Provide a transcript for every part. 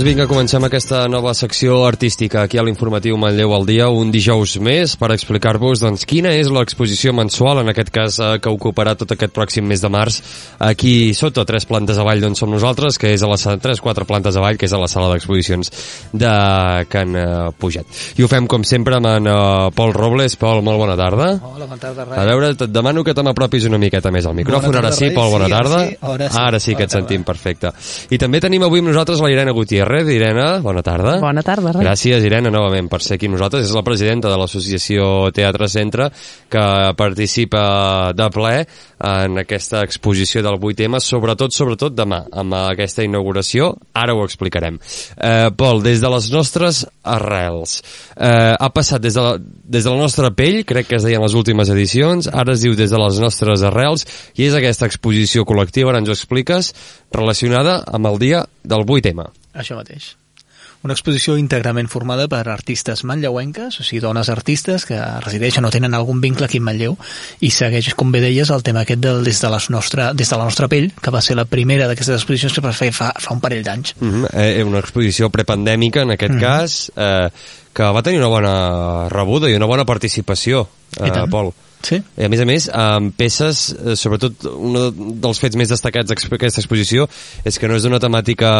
Doncs vinga, comencem aquesta nova secció artística aquí a l'informatiu Manlleu al dia, un dijous més, per explicar-vos doncs, quina és l'exposició mensual, en aquest cas eh, que ocuparà tot aquest pròxim mes de març, aquí sota, tres plantes avall d'on som nosaltres, que és a la sala, tres, quatre plantes avall, que és a la sala d'exposicions de Can eh, Puget. I ho fem, com sempre, amb en eh, Pol Robles. Pol, molt bona tarda. Hola, bona tarda, A veure, et demano que te m'apropis una miqueta més al micròfon. Bona Ara tarda, sí, Rai. Pol, bona Sí, ara tarda. sí, ara sí. Ara sí que et tarda. sentim, perfecte. I també tenim avui amb nosaltres la Irene Gutiérrez. Irene, bona tarda. Bona tarda, Rai. Gràcies, Irene, novament, per ser aquí amb nosaltres. És la presidenta de l'associació Teatre Centre, que participa de ple en aquesta exposició del 8 temes, sobretot, sobretot demà, amb aquesta inauguració. Ara ho explicarem. Eh, Pol, des de les nostres arrels, eh, ha passat des de, la, des de la nostra pell, crec que es deia en les últimes edicions, ara es diu des de les nostres arrels, i és aquesta exposició col·lectiva, ara ens ho expliques, relacionada amb el dia del 8M. Això mateix. Una exposició íntegrament formada per artistes manlleuenques, o sigui, dones artistes que resideixen o tenen algun vincle aquí en Manlleu, i segueix, com bé deies, el tema aquest del, des, de les nostra, des de la nostra pell, que va ser la primera d'aquestes exposicions que va fer fa, fa un parell d'anys. Mm -hmm. eh, una exposició prepandèmica, en aquest mm -hmm. cas, eh, que va tenir una bona rebuda i una bona participació, eh. Pol. Sí? I a més a més, amb peces, eh, sobretot un dels fets més destacats d'aquesta exposició és que no és d'una temàtica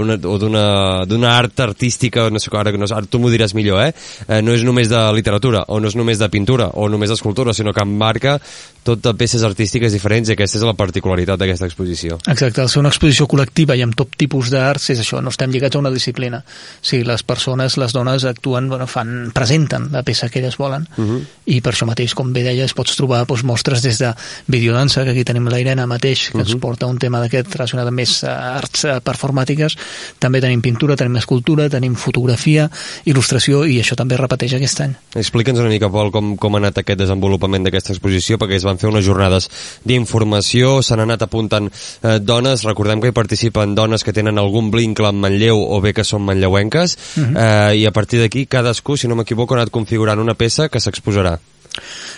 una, o d'una art artística, no sé, ara, no, ara tu m'ho diràs millor, eh? eh? No és només de literatura, o no és només de pintura, o només d'escultura, sinó que embarca tot de peces artístiques diferents i aquesta és la particularitat d'aquesta exposició. Exacte, al ser una exposició col·lectiva i amb tot tipus d'arts és això, no estem lligats a una disciplina. O sigui, les persones, les dones actuen, bueno, fan, presenten la peça que elles volen Uh -huh. i per això mateix, com bé deies, pots trobar doncs, mostres des de videodansa, que aquí tenim la Irene mateix, que uh -huh. ens porta un tema d'aquest relacionat amb més uh, arts uh, performàtiques, també tenim pintura, tenim escultura, tenim fotografia, il·lustració, i això també repeteix aquest any. Explica'ns una mica, Pol, com, com ha anat aquest desenvolupament d'aquesta exposició, perquè es van fer unes jornades d'informació, s'han anat apuntant eh, dones, recordem que hi participen dones que tenen algun vincle amb Manlleu o bé que són manlleuenques, uh -huh. eh, i a partir d'aquí cadascú, si no m'equivoco, ha anat configurant una peça que s'exposarà.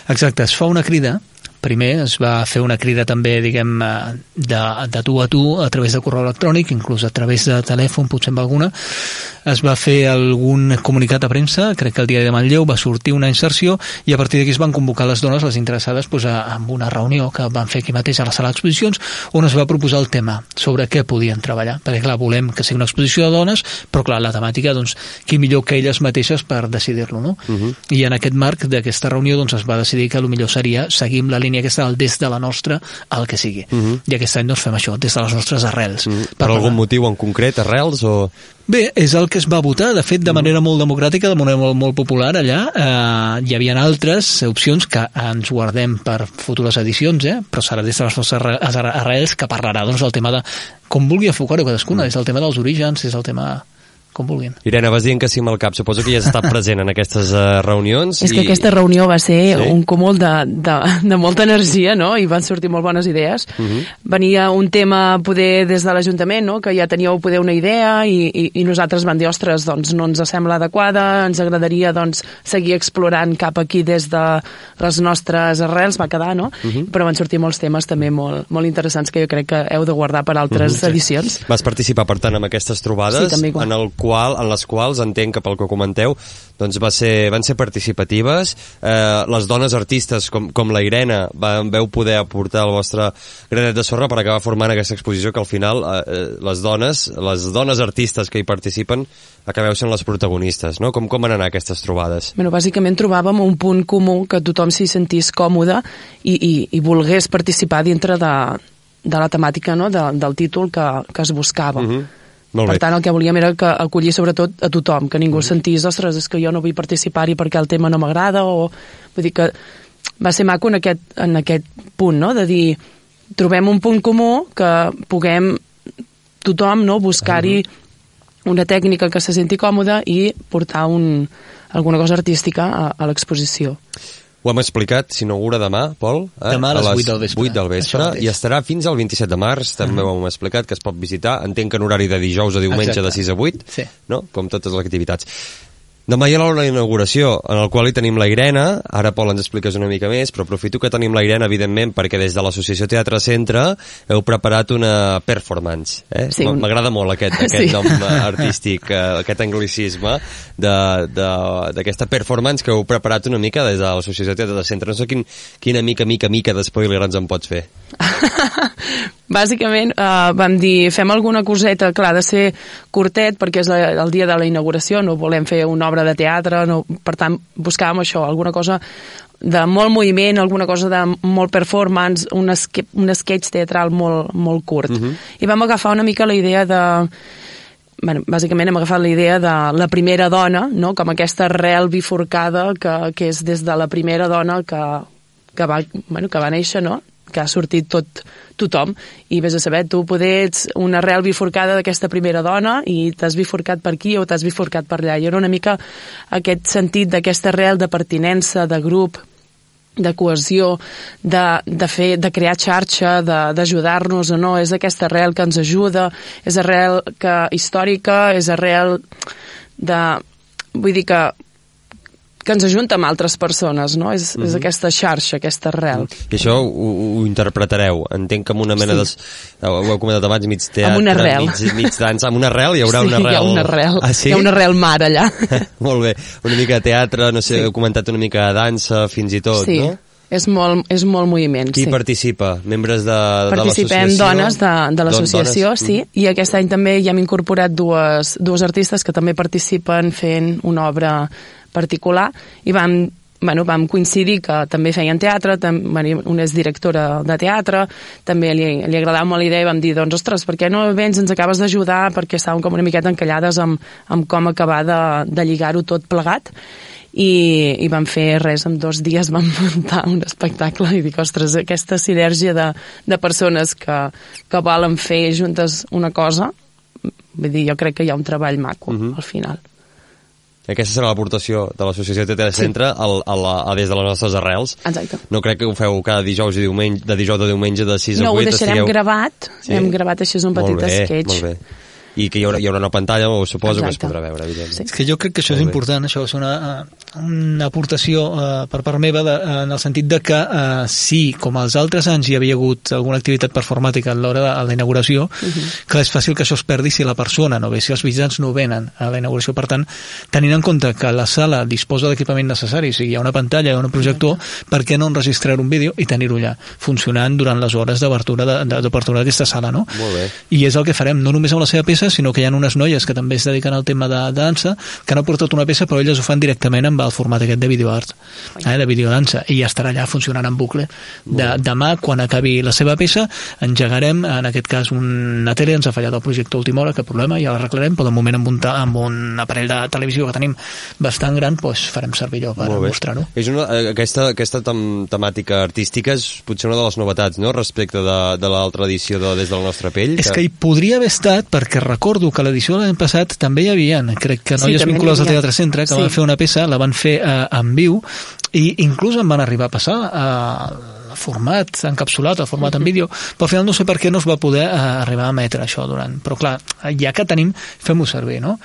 Exacte, es fa una crida primer es va fer una crida també, diguem, eh, de, de tu a tu a través de correu electrònic, inclús a través de telèfon, potser amb alguna. Es va fer algun comunicat a premsa, crec que el diari de Manlleu va sortir una inserció i a partir d'aquí es van convocar les dones, les interessades, doncs, a, amb una reunió que van fer aquí mateix a la sala d'exposicions, on es va proposar el tema sobre què podien treballar. Perquè, clar, volem que sigui una exposició de dones, però, clar, la temàtica, doncs, qui millor que elles mateixes per decidir-lo, no? Uh -huh. I en aquest marc d'aquesta reunió doncs, es va decidir que el millor seria seguir amb la línia aquesta del des de la nostra al que sigui. Uh -huh. I aquest any doncs, fem això, des de les nostres arrels. Uh -huh. Per, per algun motiu en concret, arrels o...? Bé, és el que es va votar, de fet, de manera molt democràtica, de manera molt, molt popular allà. Eh, hi havia altres opcions que ens guardem per futures edicions, eh? però serà des de les nostres arre- arrels que parlarà doncs, del tema de com vulgui enfocar-ho cadascuna, des del tema dels orígens, des del tema com vulguin. Irene, vas dient que sí amb el cap. Suposo que ja has estat present en aquestes uh, reunions. És que aquesta reunió va ser Sí? un cúmul de, de, de molta energia, no? I van sortir molt bones idees. Uh -huh. Venia un tema poder des de l'Ajuntament, no? Que ja teníeu poder una idea i, i, i nosaltres van dir, ostres, doncs no ens sembla adequada, ens agradaria doncs seguir explorant cap aquí des de les nostres arrels, va quedar, no? Uh -huh. Però van sortir molts temes també molt, molt interessants que jo crec que heu de guardar per altres uh -huh. edicions. Vas participar, per tant, en aquestes trobades, Sí, també, igual. en, el qual, en les quals entenc que pel que comenteu doncs va ser, van ser participatives. Eh, les dones artistes, com, com la Irene, van, veu poder aportar el vostre granet de sorra per acabar formant aquesta exposició que al final eh, eh, les dones, les dones artistes que hi participen acabeu sent les protagonistes, no? Com, com van anar aquestes trobades? Bueno, bàsicament trobàvem un punt comú que tothom s'hi sentís còmode i, i, i volgués participar dintre de, de la temàtica no? de, del títol que, que es buscava. Uh -huh. Molt per bé. tant, el que volíem era que acollir sobretot a tothom, que ningú sentís, ostres, és que jo no vull participar-hi perquè el tema no m'agrada, o... Vull dir que va ser maco en aquest, en aquest punt, no?, de dir, trobem un punt comú que puguem tothom no, buscar-hi una tècnica que se senti còmoda i portar un, alguna cosa artística a, a l'exposició. Ho hem explicat, s'inaugura demà, Pol. Eh? Demà a les vuit del vespre. 8 del vespre, i estarà fins al 27 de març, també ho hem explicat, que es pot visitar, entenc que en horari de dijous a diumenge Exacte. de 6 a 8, Sí. no? com totes les activitats. Demà hi ha la inauguració, en el qual hi tenim la Irene, ara Pol ens expliques una mica més, però aprofito que tenim la Irene, evidentment, perquè des de l'Associació Teatre Centre heu preparat una performance. Eh? Sí, M'agrada molt aquest, aquest Sí. nom eh, artístic, eh, aquest anglicisme de- de- d'aquesta performance que heu preparat una mica des de l'Associació Teatre Centre. No sé quin, quina mica, mica, mica d'espoiler ens en pots fer. Bàsicament eh, vam dir, fem alguna coseta, clar, de ser curtet perquè és la, el dia de la inauguració, no volem fer una obra de teatre, no, per tant buscàvem això, alguna cosa de molt moviment, alguna cosa de molt performance, un, esque, un sketch teatral molt, molt curt. Uh -huh. I vam agafar una mica la idea de bueno, bàsicament hem agafat la idea de la primera dona, no? com aquesta arrel bifurcada que, que és des de la primera dona que, que, va, bueno, que va néixer, no? Que ha sortit tot, tothom, i vés a saber, tu poder ets una arrel bifurcada d'aquesta primera dona i t'has bifurcat per aquí o t'has bifurcat per allà. I era una mica aquest sentit d'aquesta arrel de pertinença, de grup, de cohesió, de, de, fer, de crear xarxa, d'ajudar-nos o no, és aquesta arrel que ens ajuda, és arrel que, històrica, és arrel de... Vull dir que que ens ajunta amb altres persones, no? És, és aquesta xarxa, aquesta arrel. I això ho, ho interpretareu. Entenc que amb una mena Sí. de... Ho heu comentat abans, mig teatre, Amb una arrel. mig, mig dansa, amb una arrel? Hi haurà sí, una arrel? hi ha una arrel. Ah, sí? Hi ha una arrel mar allà. Molt bé. Una mica de teatre, no sé, Sí. heu comentat una mica de dansa, fins i tot, sí, no? és molt, és molt moviment. Qui sí. participa? Membres de, de Participem l'associació? dones de, de l'associació, sí, i aquest any també hi hem incorporat dues, dues artistes que també participen fent una obra particular i vam bueno, vam coincidir que també feien teatre, tam, bueno, una és directora de teatre, també li, li agradava molt la idea i vam dir, doncs, ostres, per què no vens, ens acabes d'ajudar, perquè estàvem com una miqueta encallades amb, amb com acabar de, de lligar-ho tot plegat i, i vam fer res, en dos dies vam muntar un espectacle i dic, ostres, aquesta sinergia de, de persones que, que volen fer juntes una cosa, vull dir, jo crec que hi ha un treball maco Mhm. al final. Aquesta serà l'aportació de l'associació Sí. Centre al, a la, a des de les nostres arrels. Exacte. No crec que ho feu cada dijous i diumenge, de dijous a diumenge de 6 No, a ho 8. deixarem estigueu... gravat, Sí? hem gravat així un petit molt bé, sketch. Molt bé. I que hi haurà, hi haurà una pantalla, o suposo que es Exacte. podrà veure, evidentment. Sí. És que jo crec que això és Molt bé. important, això és una, eh, una aportació uh, per part meva de, uh, en el sentit de que uh, sí, com els altres anys hi havia hagut alguna activitat performàtica a l'hora de la inauguració, uh -huh. que és fàcil que això es perdi si la persona no ve, si els visitants no venen a la inauguració. Per tant, tenint en compte que la sala disposa d'equipament necessari, o sigui, hi ha una pantalla, hi ha un projector, per què no enregistrar un vídeo i tenir-ho allà, funcionant durant les hores d'obertura de- de- d'obertura d'aquesta sala, no? Molt bé. i és el que farem, no només amb la seva peça, sinó que hi ha unes noies que també es dediquen al tema de, de dansa, que han aportat una peça, però elles ho fan directament amb el format aquest de videoart, eh, de videodansa, i ja estarà allà funcionant en bucle. De, demà, quan acabi la seva peça, engegarem, en aquest cas, una tele, ens ha fallat el projecte a última hora, cap problema, ja l'arreglarem, però de moment amb un, amb un aparell de televisió que tenim bastant gran, doncs farem servir allò per mostrar-ho. És una, eh, aquesta, aquesta tem temàtica artística és potser una de les novetats, no?, respecte de, de l'altra edició de Des del nostre pell. És que hi podria haver estat, perquè recordo que l'edició de l'any passat també hi havia, crec que Sí, noies n'hi vinculades al. Teatre Centre, que Sí. van fer una peça, la van fer eh, en viu, i inclús em van arribar a passar a format encapsulat, a format en vídeo, però al final no sé per què no es va poder eh, arribar a emetre això durant... Però clar, ja que tenim, fem-ho servir, no?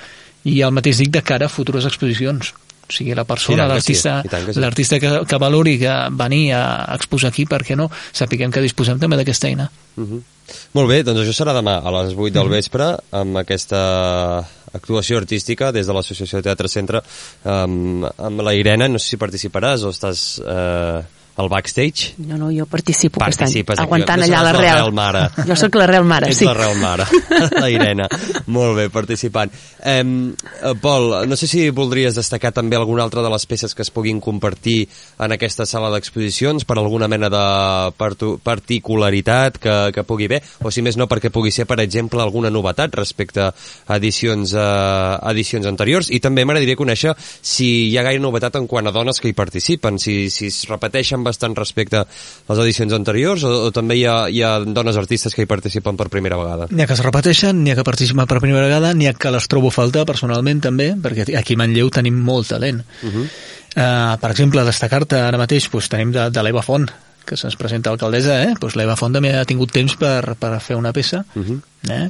I el mateix dic de cara a futures exposicions. O sigui, la persona, sí, l'artista tant que sí. l'artista que, que valori que venir a exposar aquí, per què no? Sapiguem que disposem també d'aquesta eina. Uh -huh. Molt bé, doncs això serà demà a les 8 del vespre amb aquesta actuació artística des de l'Associació de Teatre Centre amb, amb la Irene, no sé si participaràs o estàs eh, al backstage No, no, jo participo Participes aquest any, aguantant no allà seràs l'arrel. l'arrel mare. Jo sóc l'arrel mare, Ets sí. l'arrel mare, la Irene. Molt bé, participant. Eh, Pol, no sé si voldries destacar també alguna altra de les peces que es puguin compartir en aquesta sala d'exposicions per alguna mena de particularitat que, que pugui haver, o si més no perquè pugui ser, per exemple, alguna novetat respecte a edicions, eh, edicions anteriors. I també m'agradaria conèixer si hi ha gaire novetat en quant a dones que hi participen, si, si es repeteixen bastant respecte a les edicions anteriors o, o també hi ha, hi ha dones artistes que hi participen per primera vegada. N'hi ha que es repeteixen, n'hi ha que participen per primera vegada, n'hi ha que les trobo a faltar personalment també, perquè aquí a Manlleu tenim molt talent. Uh -huh. uh, per exemple, destacar-te ara mateix, doncs, tenim de, de l'Eva Font, que se'ns presenta alcaldessa, eh? doncs l'Eva Font també ha tingut temps per, per fer una peça, uh -huh. eh?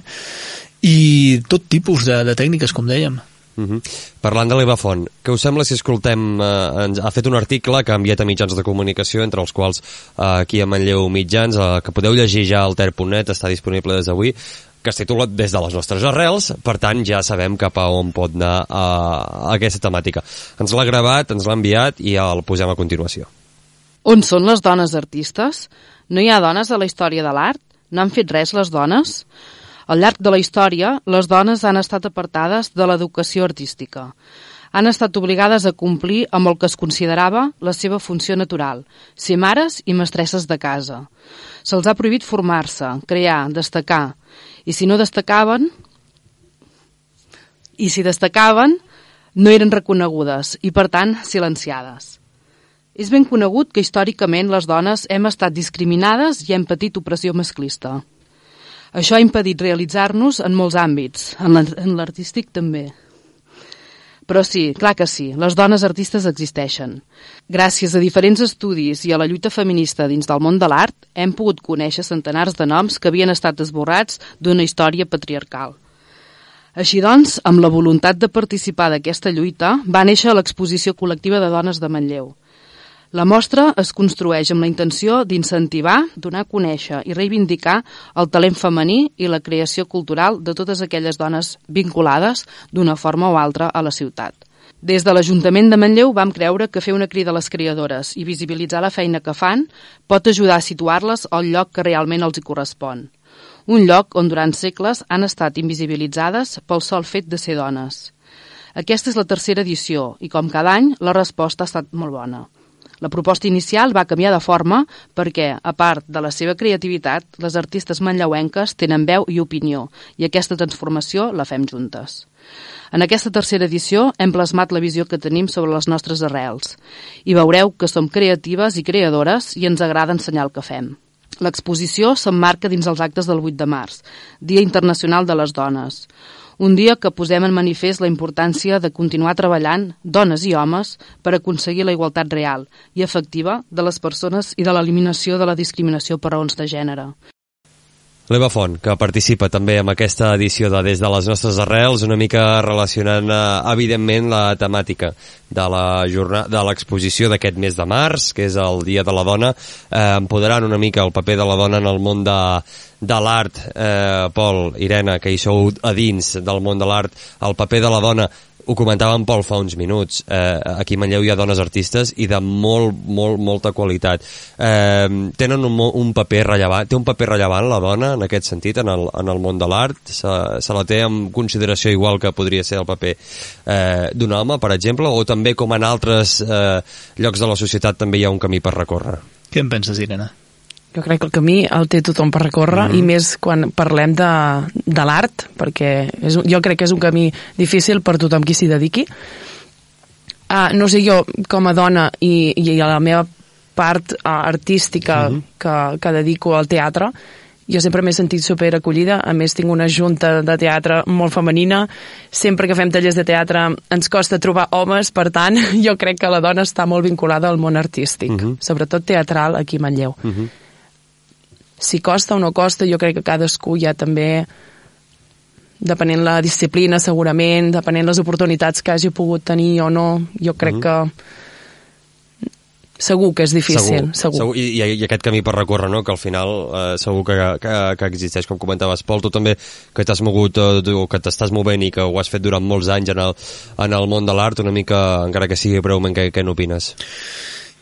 i tot tipus de, de tècniques, com dèiem. Uh -huh. Parlant de l'Eva Font, què us sembla si escoltem... Eh, ens ha fet un article que ha enviat a mitjans de comunicació, entre els quals eh, aquí a Manlleu Mitjans, eh, que podeu llegir ja al ter.net, està disponible des d'avui, que es titula Des de les nostres arrels, per tant ja sabem cap a on pot anar eh, aquesta temàtica. Ens l'ha gravat, ens l'ha enviat i el posem a continuació. On són les dones artistes? No hi ha dones a la història de l'art? No han fet res les dones? Al llarg de la història, les dones han estat apartades de l'educació artística. Han estat obligades a complir amb el que es considerava la seva funció natural, ser mares i mestresses de casa. Se'ls ha prohibit formar-se, crear, destacar, i si no destacaven, i si destacaven, no eren reconegudes i, per tant, silenciades. És ben conegut que històricament les dones hem estat discriminades i hem patit opressió masclista. Això ha impedit realitzar-nos en molts àmbits, en l'artístic també. Però sí, clar que sí, les dones artistes existeixen. Gràcies a diferents estudis i a la lluita feminista dins del món de l'art, hem pogut conèixer centenars de noms que havien estat esborrats d'una història patriarcal. Així doncs, amb la voluntat de participar d'aquesta lluita, va néixer l'exposició col·lectiva de dones de Manlleu – la mostra es construeix amb la intenció d'incentivar, donar a conèixer i reivindicar el talent femení i la creació cultural de totes aquelles dones vinculades d'una forma o altra a la ciutat. Des de l'Ajuntament de Manlleu vam creure que fer una crida a les creadores i visibilitzar la feina que fan pot ajudar a situar-les al lloc que realment els hi correspon. Un lloc on durant segles han estat invisibilitzades pel sol fet de ser dones. Aquesta és la tercera edició i, com cada any, la resposta ha estat molt bona. La proposta inicial va canviar de forma perquè, a part de la seva creativitat, les artistes manlleuenques tenen veu i opinió, i aquesta transformació la fem juntes. En aquesta tercera edició hem plasmat la visió que tenim sobre les nostres arrels i veureu que som creatives i creadores i ens agrada ensenyar el que fem. L'exposició s'emmarca dins els actes del 8 de març, Dia Internacional de les Dones, un dia que posem en manifest la importància de continuar treballant, dones i homes, per aconseguir la igualtat real i efectiva de les persones i de l'eliminació de la discriminació per raons de gènere. L'Eva Font, que participa també en aquesta edició de Des de les nostres arrels, una mica relacionant, eh, evidentment, la temàtica de la de l'exposició d'aquest mes de març, que és el Dia de la Dona, eh, empoderant una mica el paper de la dona en el món de, de l'art, eh, Pol, Irene, que hi sou a dins del món de l'art, el paper de la dona ho comentava en Pol fa uns minuts, eh, aquí a Manlleu hi ha dones artistes i de molt, molt, molta qualitat. Eh, tenen un, un paper rellevant, té un paper rellevant la dona en aquest sentit, en el, en el món de l'art? Se, se la té en consideració igual que podria ser el paper eh, d'un home, per exemple, o també com en altres eh, llocs de la societat també hi ha un camí per recórrer? Què en penses, Irene? Jo crec que el camí el té tothom per recórrer mm -hmm. i més quan parlem de, de l'art, perquè és, jo crec que és un camí difícil per tothom qui s'hi dediqui. Uh, no sé, jo com a dona i, i a la meva part uh, artística mm -hmm. que, que dedico al teatre, jo sempre m'he sentit super acollida, a més tinc una junta de teatre molt femenina, sempre que fem tallers de teatre ens costa trobar homes, per tant, jo crec que la dona està molt vinculada al món artístic, uh -huh. sobretot teatral aquí a Manlleu. Uh -huh si costa o no costa, jo crec que cadascú ja també depenent la disciplina segurament, depenent les oportunitats que hagi pogut tenir o no, jo crec mm -hmm. que segur que és difícil, segur. segur. segur. I, I aquest camí per recórrer, no?, que al final eh, segur que, que, que existeix, com comentaves, Pol, tu també que t'has mogut, eh, que t'estàs movent i que ho has fet durant molts anys en el, en el món de l'art, una mica, encara que sigui breument, què, què n'opines?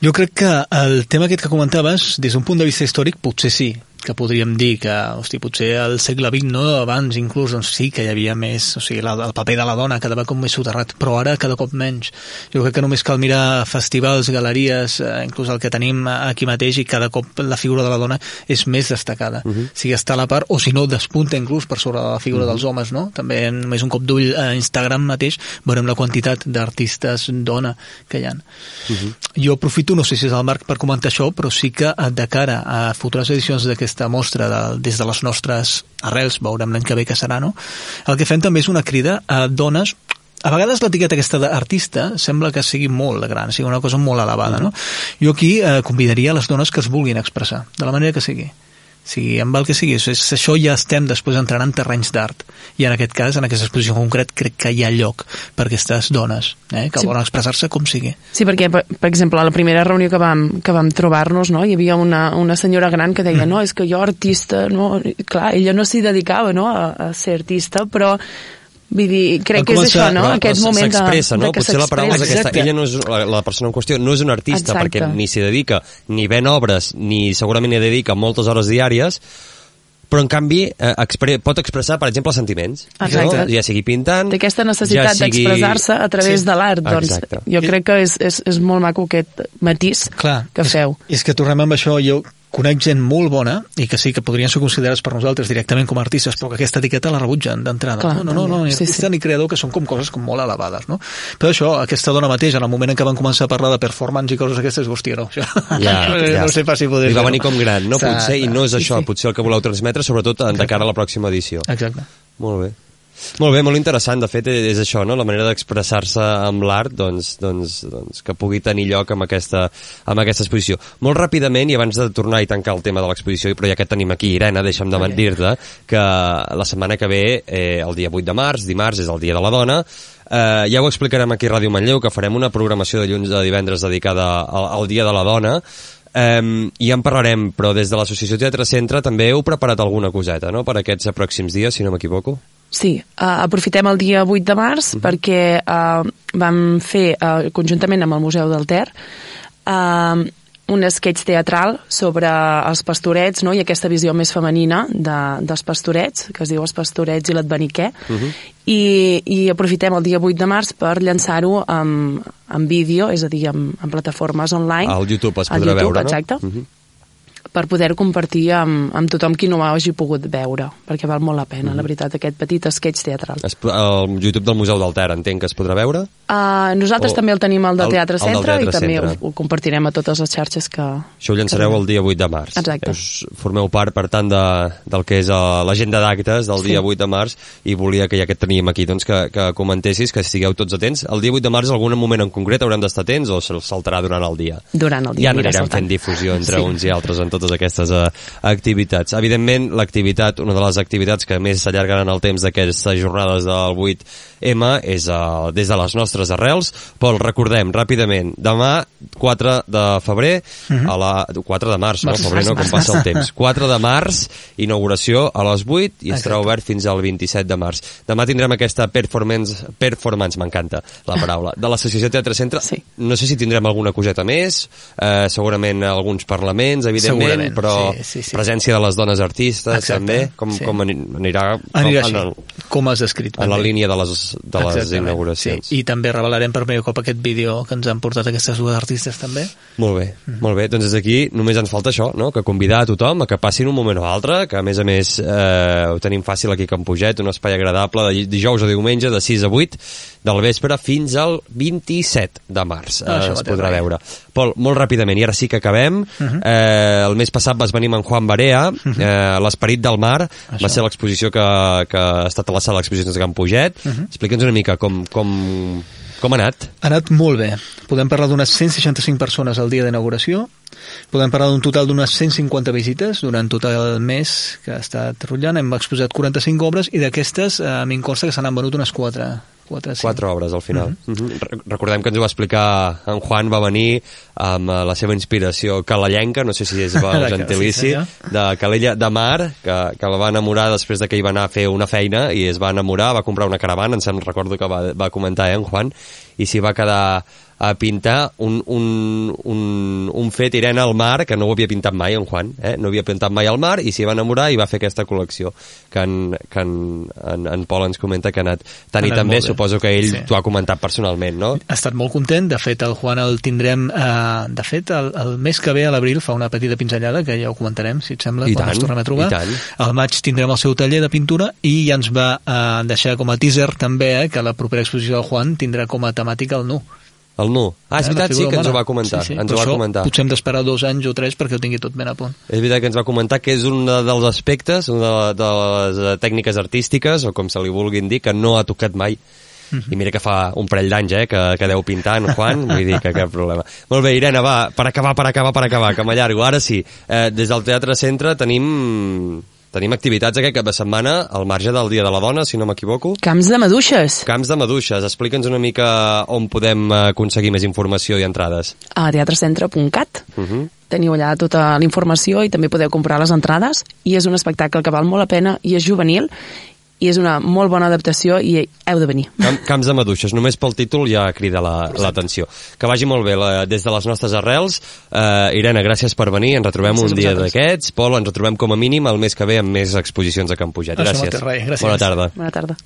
Jo crec que el tema aquest que comentaves, des d'un punt de vista històric, potser sí, que podríem dir que, hosti, potser al segle XX, no, abans inclús, doncs sí que hi havia més, o sigui, la, el paper de la dona quedava com més soterrat, però ara cada cop menys. Jo crec que només cal mirar festivals, galeries, eh, inclús el que tenim aquí mateix, i cada cop la figura de la dona és més destacada. Uh -huh. O sigui, està a la part, o si no, despunta inclús per sobre la figura uh -huh. dels homes, no? També només un cop d'ull a Instagram mateix veurem la quantitat d'artistes dona que hi ha. Uh -huh. Jo aprofito, no sé si és el marc per comentar això, però sí que eh, de cara a futures edicions d'aquest aquesta mostra de, des de les nostres arrels, veurem l'any que ve que serà, no? El que fem també és una crida a dones a vegades l'etiqueta aquesta d'artista sembla que sigui molt gran, sigui una cosa molt elevada, no? Jo aquí eh, convidaria a les dones que es vulguin expressar, de la manera que sigui sigui, amb el que sigui, és, això ja estem després entrant en terrenys d'art. I en aquest cas, en aquesta exposició concret, crec que hi ha lloc per aquestes dones, eh, que Sí. volen expressar-se com sigui. Sí, perquè, per, per exemple, a la primera reunió que vam, que vam trobar-nos, no, hi havia una, una senyora gran que deia, no, és que jo artista, no, clar, ella no s'hi dedicava, no, a, a ser artista, però Vull dir, crec que és això, no? Però- Aquest moment de, s'expressa, no? de que Potser la paraula és aquesta. Ella no és, la, la persona en qüestió no és una artista Exacte. perquè ni s'hi dedica, ni ven obres, ni segurament hi dedica moltes hores diàries, però en canvi eh, expre pot expressar, per exemple, sentiments. Exacte. No? Ja sigui pintant... Té aquesta necessitat ja sigui... d'expressar-se a través Sí. de l'art, doncs Exacte. jo crec que és, és, és molt maco aquest matís Clar, que és, feu. És que tornem amb això, jo conec gent molt bona i que sí que podrien ser considerats per nosaltres directament com a artistes, però que aquesta etiqueta la rebutgen d'entrada. No, no, no, no, ni Sí, artista sí. ni creador, que són com coses com molt elevades, no? Però això, aquesta dona mateix, en el moment en què van començar a parlar de performance i coses aquestes, hòstia, no, això, Ja, ja. no sé pas si poder Li va venir com gran, no? Exacte. Potser, i no és Sí, això, sí. potser el que voleu transmetre, sobretot de cara a la pròxima edició. Exacte. Molt bé. Molt bé, molt interessant. De fet, és això, no? La manera d'expressar-se amb l'art, doncs, doncs, doncs, que pugui tenir lloc amb aquesta, amb aquesta exposició. Molt ràpidament, i abans de tornar i tancar el tema de l'exposició, però ja que tenim aquí, Irene, deixa'm de dir-te que la setmana que ve, eh, el dia 8 de març, dimarts, és el Dia de la Dona, eh, ja ho explicarem aquí a Ràdio Manlleu, que farem una programació de dilluns a divendres dedicada al, al Dia de la Dona, Um, i en parlarem, però des de l'Associació Teatre Centre també heu preparat alguna coseta, no?, per aquests pròxims dies, si no m'equivoco. Sí, uh, aprofitem el dia 8 de març Mhm. perquè uh, vam fer, uh, conjuntament amb el Museu del Ter, uh, un sketch teatral sobre els pastorets no? i aquesta visió més femenina de, dels pastorets, que es diu Els pastorets i l'adveniquer, uh Mhm. -huh. I, i aprofitem el dia 8 de març per llançar-ho en, en vídeo, és a dir, en, en plataformes online. Al YouTube es podrà YouTube, veure, no? exacte. Mhm. Per poder compartir amb, amb tothom qui no ho hagi pogut veure, perquè val molt la pena, Mhm. la veritat, aquest petit sketch teatral. Es, el YouTube del Museu del Ter entenc que es podrà veure? Uh, nosaltres O- també el tenim al de el- Teatre el Centre Teatre i també Centre. ho, ho compartirem a totes les xarxes que... Això ho llançareu el dia 8 de març. Exacte. Us formeu part, per tant, de, del que és uh, l'agenda d'actes del dia Sí. 8 de març i volia que ja que et teníem aquí, doncs que, que comentessis, que estigueu tots atents. El dia 8 de març, algun moment en concret, haurem d'estar atents o se'l saltarà durant el dia? Durant el dia. ja anirem fent difusió entre Sí. uns i altres en totes aquestes uh, activitats. Evidentment, l'activitat, una de les activitats que més s'allargaran el temps d'aquestes jornades del 8M és uh, des de les nostres arrels. Pol, recordem ràpidament, demà 4 de febrer a la... 4 de març, no? Febrer no, com passa el temps. 4 de març, inauguració a les 8 i estarà Exacte. obert fins al 27 de març. Demà tindrem aquesta performance, performance m'encanta la paraula, de l'Associació Teatre Centre. Sí. No sé si tindrem alguna coseta més, eh, segurament alguns parlaments, evidentment, Segurament, però sí, sí, sí. presència de les dones artistes Exacte, també, com, sí. com ani- anirà, Anirà en, així, el, com has descrit. en la línia de les, de les Exactament, inauguracions. Sí. I també revelarem per primer cop aquest vídeo que ens han portat aquestes dues artistes també. Molt bé, molt bé. Doncs des d'aquí només ens falta això, no? que convidar a tothom a que passin un moment o altre, que a més a més eh, ho tenim fàcil aquí a Can Puget, un espai agradable de dijous o diumenge de 6 a 8 del vespre fins al 27 de març. Ah, Eh, es podrà veure. Pol, molt ràpidament, i ara sí que acabem. Mhm. eh, el mes passat vas venir amb en Juan Barea, eh, l'Esperit del Mar, va ser l'exposició que, que ha estat a la sala d'exposicions de Can Puget. Mhm. Explica'ns una mica com, com, com ha anat. Ha anat molt bé. Podem parlar d'unes 165 persones al dia d'inauguració. Podem parlar d'un total d'unes 150 visites durant tot el mes que ha estat rotllant. Hem exposat 45 obres i d'aquestes eh, a mi em consta que se n'han venut unes 4. 4, Quatre obres al final. Mm -hmm. Re Recordem que ens ho va explicar en Juan, va venir amb eh, la seva inspiració calallenca, no sé si és Cal- gentilici, de Calella de Mar, que, que la va enamorar després de que hi va anar a fer una feina i es va enamorar, va comprar una caravana, em sembla, recordo que va, va comentar eh, en Juan, i s'hi va quedar a pintar un, un, un, un fet Irene al mar que no ho havia pintat mai en Juan eh? no havia pintat mai al mar i s'hi va enamorar i va fer aquesta col·lecció que en, que en, en, en Pol ens comenta que ha anat tant Ha i anat també suposo que ell Sí. t'ho ha comentat personalment, no? Ha estat molt content, de fet el Juan el tindrem eh, de fet el, el mes que ve a l'abril fa una petita pinzellada que ja ho comentarem si et sembla I quan tant, ens tornem a trobar al maig tindrem el seu taller de pintura i ja ens va eh, deixar com a teaser també eh, que la propera exposició del Juan tindrà com a temàtica el nu El nu. Ah, és Eh, veritat, sí, que ens ho va comentar. sí, sí. Ens ho va això comentar. potser hem d'esperar dos anys o tres perquè ho tingui tot ben a punt És veritat que ens va comentar que és un dels aspectes, una de, les eh, tècniques artístiques, o com se li vulguin dir, que no ha tocat mai i mira que fa un parell d'anys eh, que, que deu pintar en Juan, vull dir que cap problema. Molt bé, Irene, va, per acabar, per acabar, per acabar, que m'allargo. Ara sí, eh, des del Teatre Centre tenim tenim activitats aquest cap de setmana al marge del Dia de la Dona, si no m'equivoco. Camps de maduixes. Camps de maduixes. Explica'ns una mica on podem eh, aconseguir més informació i entrades. A teatrecentre.cat. Uh -huh. Teniu allà tota la informació i també podeu comprar les entrades i és un espectacle que val molt la pena i és juvenil i és una molt bona adaptació i heu de venir. Camp, camps de maduixes, només pel títol ja crida l'atenció. La, que vagi molt bé la, des de les nostres arrels. Uh, Irene, gràcies per venir, ens retrobem Gràcies un dia d'aquests. Pol, ens retrobem com a mínim el mes que ve amb més exposicions a Camp Pujat. Això Gràcies. no té res, gràcies. Bona tarda. Bona tarda.